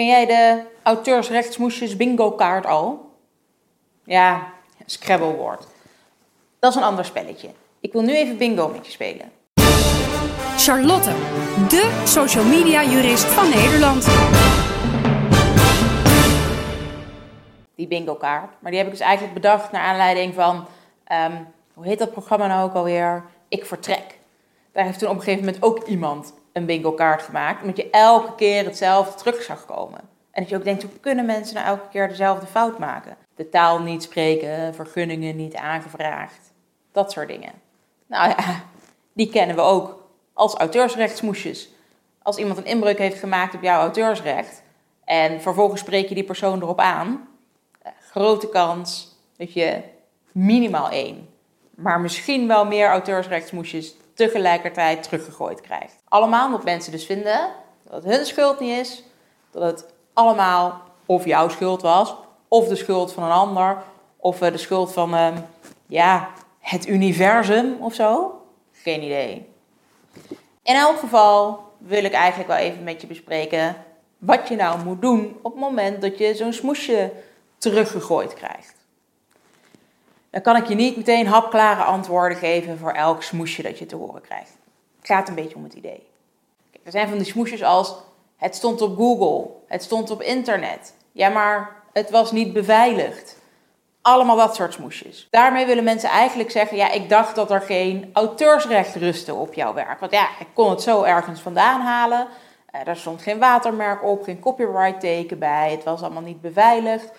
Ken jij de auteursrechtsmoesjes bingo kaart al? Ja, Scrabble woord. Dat is een ander spelletje. Ik wil nu even bingo met je spelen. Charlotte, de social media jurist van Nederland. Die bingo kaart. Maar die heb ik dus eigenlijk bedacht naar aanleiding van, ehm, hoe heet dat programma nou ook alweer? Ik vertrek. Daar heeft toen op een gegeven moment ook iemand een bingo kaart gemaakt. Omdat je elke keer hetzelfde terug zag komen. En dat je ook denkt, hoe kunnen mensen nou elke keer dezelfde fout maken? De taal niet spreken, vergunningen niet aangevraagd. Dat soort dingen. Nou ja, die kennen we ook als auteursrechtsmoesjes. Als iemand een inbreuk heeft gemaakt op jouw auteursrecht en vervolgens spreek je die persoon erop aan, eh, grote kans dat je minimaal één, maar misschien wel meer auteursrechtsmoesjes tegelijkertijd teruggegooid krijgt. Allemaal omdat mensen dus vinden dat het hun schuld niet is, dat het allemaal of jouw schuld was, of de schuld van een ander, of eh, de schuld van ehm, ja, het universum of zo. Geen idee. In elk geval wil ik eigenlijk wel even met je bespreken wat je nou moet doen op het moment dat je zo'n smoesje teruggegooid krijgt. Dan kan ik je niet meteen hapklare antwoorden geven voor elk smoesje dat je te horen krijgt. Het gaat een beetje om het idee. Er zijn van die smoesjes als het stond op Google, het stond op internet. Ja, maar het was niet beveiligd. Allemaal dat soort smoesjes. Daarmee willen mensen eigenlijk zeggen: ja, ik dacht dat er geen auteursrecht rustte op jouw werk. Want ja, ik kon het zo ergens vandaan halen. Er stond geen watermerk op, geen copyright teken bij. Het was allemaal niet beveiligd.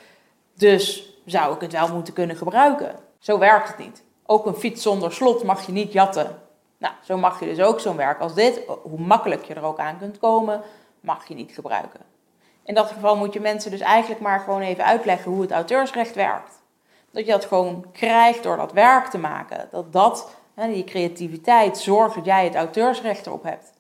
Dus zou ik het wel moeten kunnen gebruiken. Zo werkt het niet. Ook een fiets zonder slot mag je niet jatten. Nou, zo mag je dus ook zo'n werk als dit, hoe makkelijk je er ook aan kunt komen, mag je niet gebruiken. In dat geval moet je mensen dus eigenlijk maar gewoon even uitleggen hoe het auteursrecht werkt. Dat je dat gewoon krijgt door dat werk te maken. Dat dat, die creativiteit, zorgt dat jij het auteursrecht erop hebt.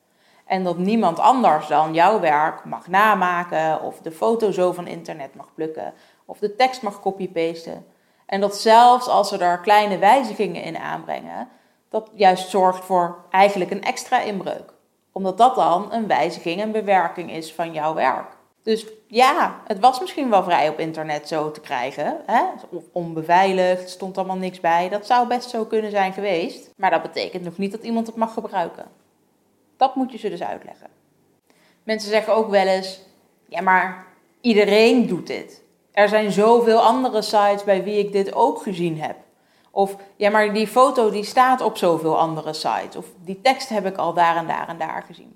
En dat niemand anders dan jouw werk mag namaken, of de foto zo van internet mag plukken, of de tekst mag copy-pasten. En dat zelfs als ze daar kleine wijzigingen in aanbrengen, dat juist zorgt voor eigenlijk een extra inbreuk. Omdat dat dan een wijziging en bewerking is van jouw werk. Dus ja, het was misschien wel vrij op internet zo te krijgen. Hè? Of onbeveiligd, stond allemaal niks bij. Dat zou best zo kunnen zijn geweest. Maar dat betekent nog niet dat iemand het mag gebruiken. Dat moet je ze dus uitleggen. Mensen zeggen ook wel eens: ja, maar iedereen doet dit. Er zijn zoveel andere sites bij wie ik dit ook gezien heb. Of ja, maar die foto die staat op zoveel andere sites. Of die tekst heb ik al daar en daar en daar gezien.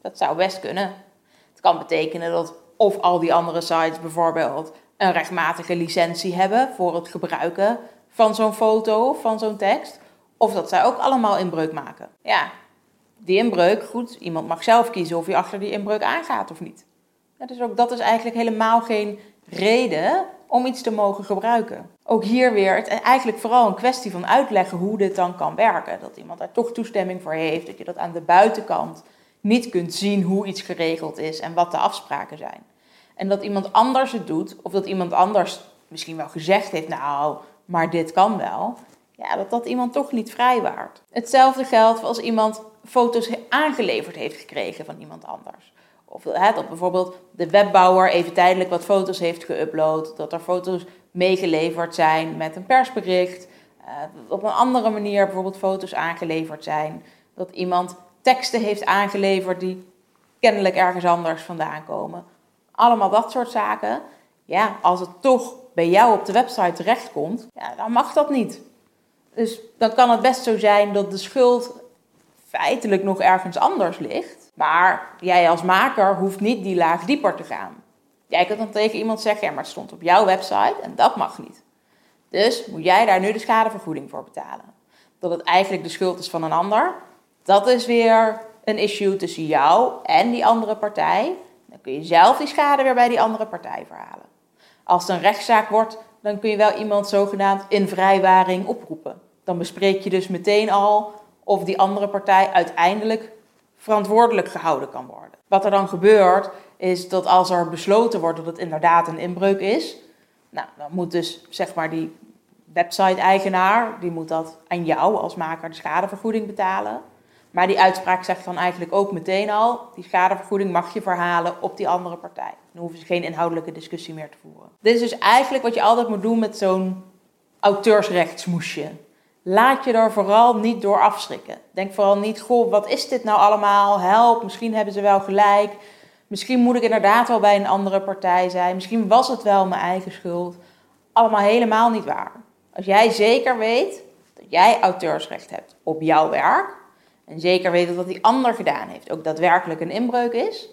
Dat zou best kunnen. Het kan betekenen dat of al die andere sites bijvoorbeeld een rechtmatige licentie hebben voor het gebruiken van zo'n foto of van zo'n tekst. Of dat zij ook allemaal inbreuk maken. Ja, die inbreuk, goed, iemand mag zelf kiezen of hij achter die inbreuk aangaat of niet. Dus ook dat is eigenlijk helemaal geen reden om iets te mogen gebruiken. Ook hier weer, eigenlijk vooral een kwestie van uitleggen hoe dit dan kan werken. Dat iemand daar toch toestemming voor heeft, dat je dat aan de buitenkant niet kunt zien hoe iets geregeld is en wat de afspraken zijn. En dat iemand anders het doet, of dat iemand anders misschien wel gezegd heeft, nou, maar dit kan wel. Ja, dat dat iemand toch niet vrijwaart. Hetzelfde geldt als iemand foto's aangeleverd heeft gekregen van iemand anders. Of hè, dat bijvoorbeeld de webbouwer even tijdelijk wat foto's heeft geüpload. Dat er foto's meegeleverd zijn met een persbericht. Uh, op een andere manier bijvoorbeeld foto's aangeleverd zijn. Dat iemand teksten heeft aangeleverd die kennelijk ergens anders vandaan komen. Allemaal dat soort zaken. Ja, als het toch bij jou op de website terechtkomt, ja, dan mag dat niet. Dus dan kan het best zo zijn dat de schuld feitelijk nog ergens anders ligt. Maar jij als maker hoeft niet die laag dieper te gaan. Jij kunt dan tegen iemand zeggen, ja, maar het stond op jouw website en dat mag niet. Dus moet jij daar nu de schadevergoeding voor betalen. Dat het eigenlijk de schuld is van een ander, dat is weer een issue tussen jou en die andere partij. Dan kun je zelf die schade weer bij die andere partij verhalen. Als het een rechtszaak wordt, dan kun je wel iemand zogenaamd in vrijwaring oproepen. Dan bespreek je dus meteen al of die andere partij uiteindelijk verantwoordelijk gehouden kan worden. Wat er dan gebeurt, is dat als er besloten wordt dat het inderdaad een inbreuk is, nou, dan moet dus zeg maar die website-eigenaar, die moet dat aan jou als maker de schadevergoeding betalen. Maar die uitspraak zegt dan eigenlijk ook meteen al: die schadevergoeding mag je verhalen op die andere partij. Dan hoeven ze geen inhoudelijke discussie meer te voeren. Dit is dus eigenlijk wat je altijd moet doen met zo'n auteursrechtsmoesje. Laat je er vooral niet door afschrikken. Denk vooral niet: goh, wat is dit nou allemaal? Help, misschien hebben ze wel gelijk. Misschien moet ik inderdaad wel bij een andere partij zijn. Misschien was het wel mijn eigen schuld. Allemaal helemaal niet waar. Als jij zeker weet dat jij auteursrecht hebt op jouw werk, en zeker weet dat wat die ander gedaan heeft ook daadwerkelijk een inbreuk is,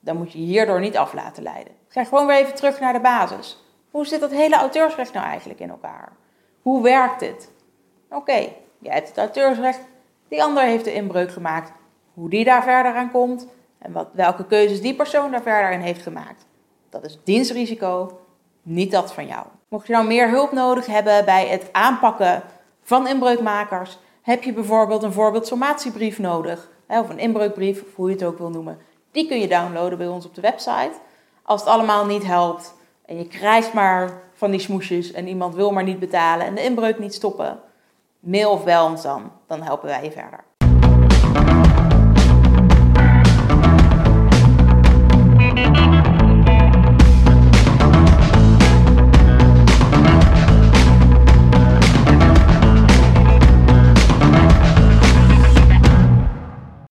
dan moet je hierdoor niet af laten leiden. Ga gewoon weer even terug naar de basis. Hoe zit dat hele auteursrecht nou eigenlijk in elkaar? Hoe werkt dit? Oké, jij hebt het auteursrecht, die ander heeft de inbreuk gemaakt. Hoe die daar verder aan komt en wat, welke keuzes die persoon daar verder in heeft gemaakt. Dat is dienstrisico, niet dat van jou. Mocht je nou meer hulp nodig hebben bij het aanpakken van inbreukmakers, heb je bijvoorbeeld een voorbeeldsommatiebrief nodig, of een inbreukbrief, of hoe je het ook wil noemen. Die kun je downloaden bij ons op de website. Als het allemaal niet helpt en je krijgt maar van die smoesjes en iemand wil maar niet betalen en de inbreuk niet stoppen, mail of bel ons dan, dan helpen wij je verder.